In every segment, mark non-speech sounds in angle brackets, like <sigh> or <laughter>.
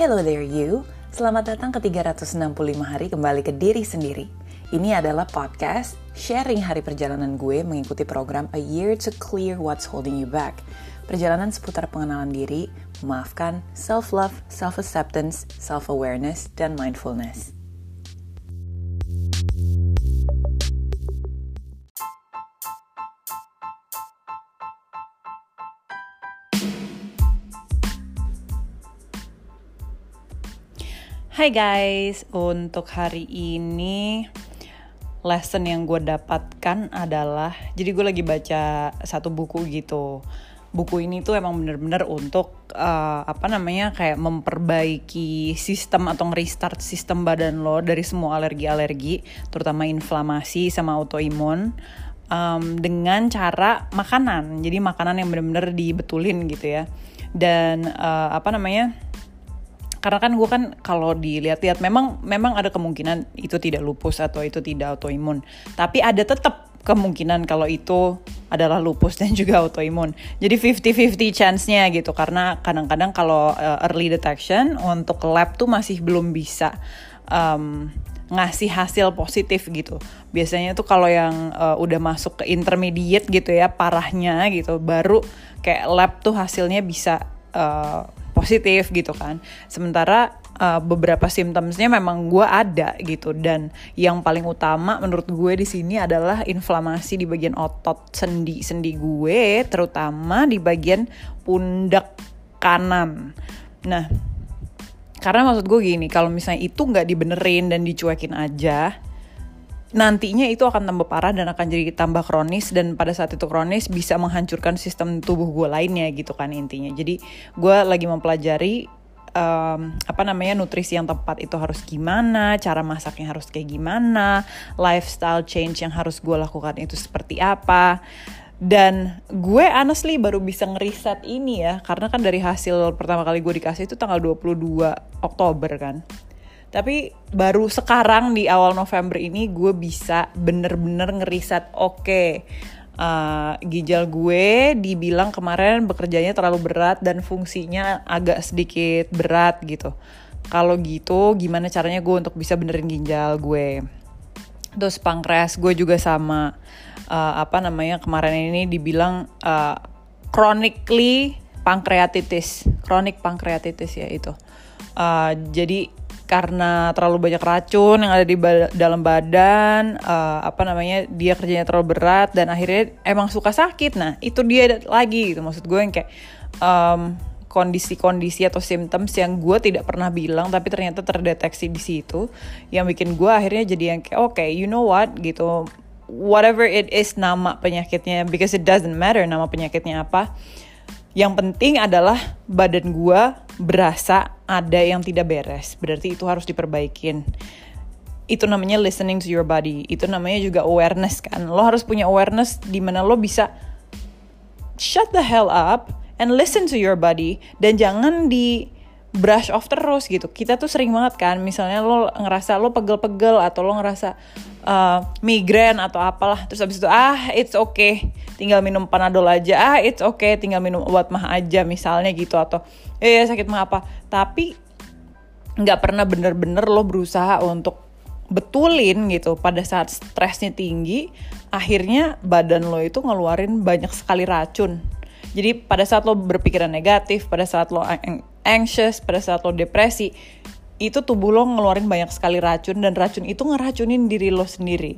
Hello there you, selamat datang ke 365 hari kembali ke diri sendiri. Ini adalah podcast sharing hari perjalanan gue mengikuti program A Year to Clear What's Holding You Back. Perjalanan seputar pengenalan diri, memaafkan, self-love, self-acceptance, self-awareness, dan mindfulness. Hai guys, untuk hari ini lesson yang gue dapatkan adalah jadi gue lagi baca satu buku gitu. Buku ini tuh emang bener-bener untuk uh, apa namanya kayak memperbaiki sistem atau restart sistem badan lo dari semua alergi-alergi, terutama inflamasi sama autoimun um, dengan cara makanan. Jadi makanan yang bener-bener dibetulin gitu ya. Dan uh, apa namanya? Karena kan gue kan kalau dilihat-lihat memang memang ada kemungkinan itu tidak lupus atau itu tidak autoimun. Tapi ada tetap kemungkinan kalau itu adalah lupus dan juga autoimun. Jadi 50-50 chance-nya gitu. Karena kadang-kadang kalau uh, early detection untuk lab tuh masih belum bisa um, ngasih hasil positif gitu. Biasanya tuh kalau yang uh, udah masuk ke intermediate gitu ya parahnya gitu baru kayak lab tuh hasilnya bisa uh, positif gitu kan. Sementara uh, beberapa simptomsnya memang gue ada gitu dan yang paling utama menurut gue di sini adalah inflamasi di bagian otot sendi-sendi gue, terutama di bagian pundak kanan. Nah, karena maksud gue gini, kalau misalnya itu nggak dibenerin dan dicuekin aja, nantinya itu akan tambah parah dan akan jadi tambah kronis dan pada saat itu kronis bisa menghancurkan sistem tubuh gue lainnya gitu kan intinya. Jadi gue lagi mempelajari um, apa namanya nutrisi yang tepat itu harus gimana cara masaknya harus kayak gimana lifestyle change yang harus gue lakukan itu seperti apa. Dan gue honestly baru bisa ngeriset ini ya karena kan dari hasil pertama kali gue dikasih itu tanggal 22 Oktober kan tapi baru sekarang di awal November ini gue bisa bener-bener ngeriset oke okay, uh, ginjal gue dibilang kemarin bekerjanya terlalu berat dan fungsinya agak sedikit berat gitu. Kalau gitu gimana caranya gue untuk bisa benerin ginjal gue? Terus pankreas gue juga sama uh, apa namanya kemarin ini dibilang uh, chronically pankreatitis kronik pankreatitis ya itu. Uh, jadi karena terlalu banyak racun yang ada di ba dalam badan uh, apa namanya dia kerjanya terlalu berat dan akhirnya emang suka sakit. Nah itu dia lagi gitu. Maksud gue yang kayak um, kondisi-kondisi atau symptoms yang gue tidak pernah bilang tapi ternyata terdeteksi di situ yang bikin gue akhirnya jadi yang kayak oke okay, you know what? Gitu. Whatever it is nama penyakitnya because it doesn't matter nama penyakitnya apa. Yang penting adalah badan gue berasa ada yang tidak beres. Berarti itu harus diperbaikin. Itu namanya listening to your body. Itu namanya juga awareness kan. Lo harus punya awareness di mana lo bisa shut the hell up and listen to your body dan jangan di brush off terus gitu. Kita tuh sering banget kan, misalnya lo ngerasa lo pegel-pegel atau lo ngerasa uh, migrain atau apalah, terus habis itu ah it's okay, tinggal minum panadol aja, ah it's okay, tinggal minum obat mah aja misalnya gitu atau eh sakit mah apa. Tapi nggak pernah bener-bener lo berusaha untuk betulin gitu pada saat stresnya tinggi, akhirnya badan lo itu ngeluarin banyak sekali racun. Jadi pada saat lo berpikiran negatif, pada saat lo anxious, pada saat lo depresi, itu tubuh lo ngeluarin banyak sekali racun dan racun itu ngeracunin diri lo sendiri.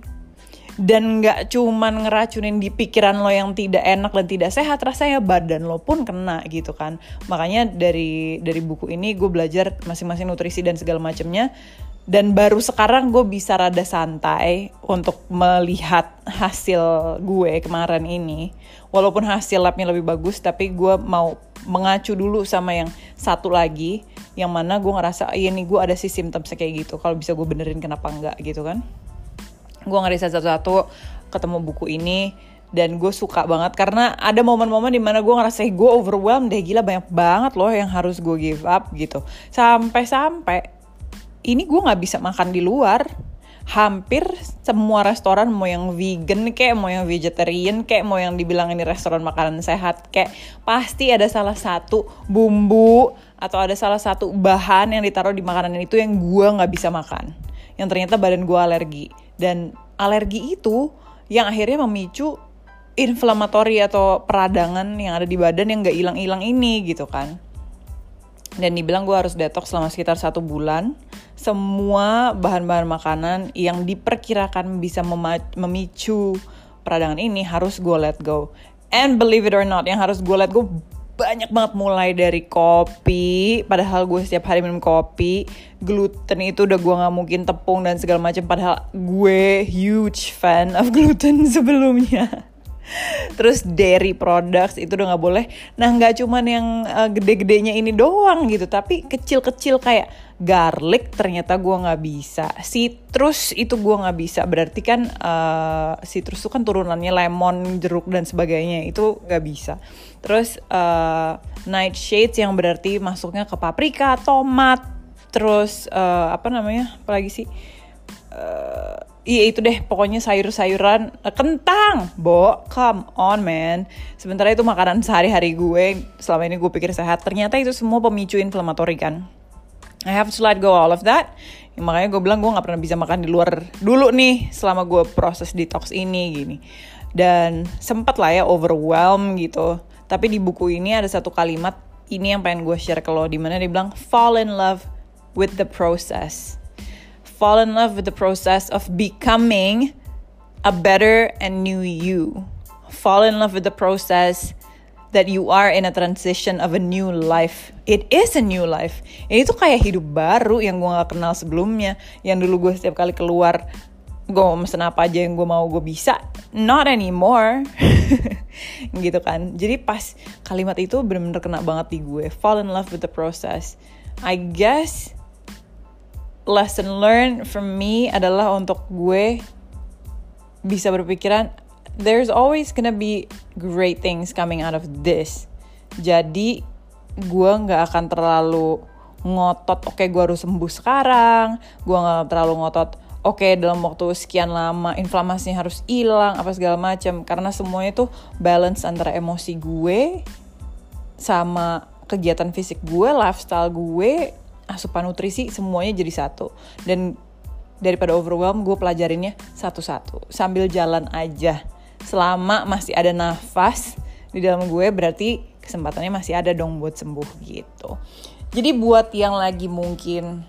Dan nggak cuman ngeracunin di pikiran lo yang tidak enak dan tidak sehat, rasanya badan lo pun kena gitu kan. Makanya dari dari buku ini gue belajar masing-masing nutrisi dan segala macamnya dan baru sekarang gue bisa rada santai untuk melihat hasil gue kemarin ini. Walaupun hasil labnya lebih bagus tapi gue mau mengacu dulu sama yang satu lagi yang mana gue ngerasa iya nih gue ada sih simptom kayak gitu. Kalau bisa gue benerin kenapa enggak? gitu kan. Gue ngeriset satu-satu ketemu buku ini dan gue suka banget. Karena ada momen-momen di mana gue ngerasa gue overwhelmed deh gila banyak banget loh yang harus gue give up gitu. Sampai-sampai ini gue nggak bisa makan di luar. Hampir semua restoran mau yang vegan kayak mau yang vegetarian kayak mau yang dibilang ini restoran makanan sehat kayak pasti ada salah satu bumbu atau ada salah satu bahan yang ditaruh di makanan itu yang gue nggak bisa makan. Yang ternyata badan gue alergi. Dan alergi itu yang akhirnya memicu inflamatory atau peradangan yang ada di badan yang nggak hilang-hilang ini gitu kan dan dibilang gue harus detox selama sekitar satu bulan semua bahan-bahan makanan yang diperkirakan bisa memicu peradangan ini harus gue let go. And believe it or not yang harus gue let go banyak banget mulai dari kopi padahal gue setiap hari minum kopi gluten itu udah gue nggak mungkin tepung dan segala macam padahal gue huge fan of gluten <laughs> sebelumnya terus dairy products itu udah nggak boleh. Nah nggak cuman yang uh, gede-gedenya ini doang gitu tapi kecil-kecil kayak garlic ternyata gue nggak bisa. Citrus itu gue nggak bisa. Berarti kan uh, citrus itu kan turunannya lemon jeruk dan sebagainya. Itu nggak bisa. Terus uh, nightshades yang berarti masuknya ke paprika tomat terus uh, apa namanya? Apalagi sih Iya itu deh pokoknya sayur-sayuran uh, kentang, bo, come on man. Sementara itu makanan sehari-hari gue selama ini gue pikir sehat, ternyata itu semua pemicu inflamatory kan. I have to let go all of that. Ya, makanya gue bilang gue nggak pernah bisa makan di luar dulu nih selama gue proses detox ini gini. Dan sempat lah ya overwhelm gitu. Tapi di buku ini ada satu kalimat ini yang pengen gue share ke lo di mana dia bilang fall in love with the process fall in love with the process of becoming a better and new you. Fall in love with the process that you are in a transition of a new life. It is a new life. Ini tuh kayak hidup baru yang gue gak kenal sebelumnya. Yang dulu gue setiap kali keluar, gue mau mesen apa aja yang gue mau gue bisa. Not anymore. <laughs> gitu kan. Jadi pas kalimat itu bener-bener kena banget di gue. Fall in love with the process. I guess lesson learned from me adalah untuk gue bisa berpikiran there's always gonna be great things coming out of this. Jadi gue nggak akan terlalu ngotot oke okay, gue harus sembuh sekarang gue nggak terlalu ngotot oke okay, dalam waktu sekian lama inflamasinya harus hilang apa segala macam karena semuanya itu balance antara emosi gue sama kegiatan fisik gue lifestyle gue asupan nutrisi semuanya jadi satu. Dan daripada overwhelm gue pelajarinnya satu-satu. Sambil jalan aja. Selama masih ada nafas di dalam gue berarti kesempatannya masih ada dong buat sembuh gitu. Jadi buat yang lagi mungkin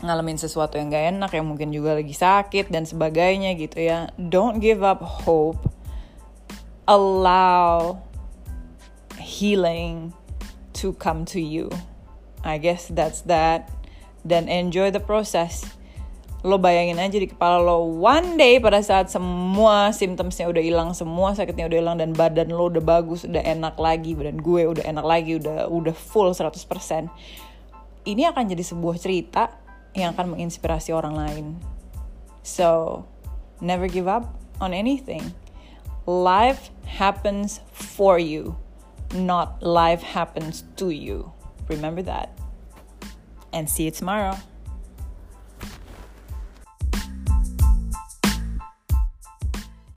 ngalamin sesuatu yang gak enak yang mungkin juga lagi sakit dan sebagainya gitu ya don't give up hope. Allow healing to come to you I guess that's that. Dan enjoy the process. Lo bayangin aja di kepala lo one day pada saat semua symptomsnya udah hilang, semua sakitnya udah hilang dan badan lo udah bagus, udah enak lagi, badan gue udah enak lagi, udah udah full 100%. Ini akan jadi sebuah cerita yang akan menginspirasi orang lain. So, never give up on anything. Life happens for you, not life happens to you. Remember that. And see you tomorrow.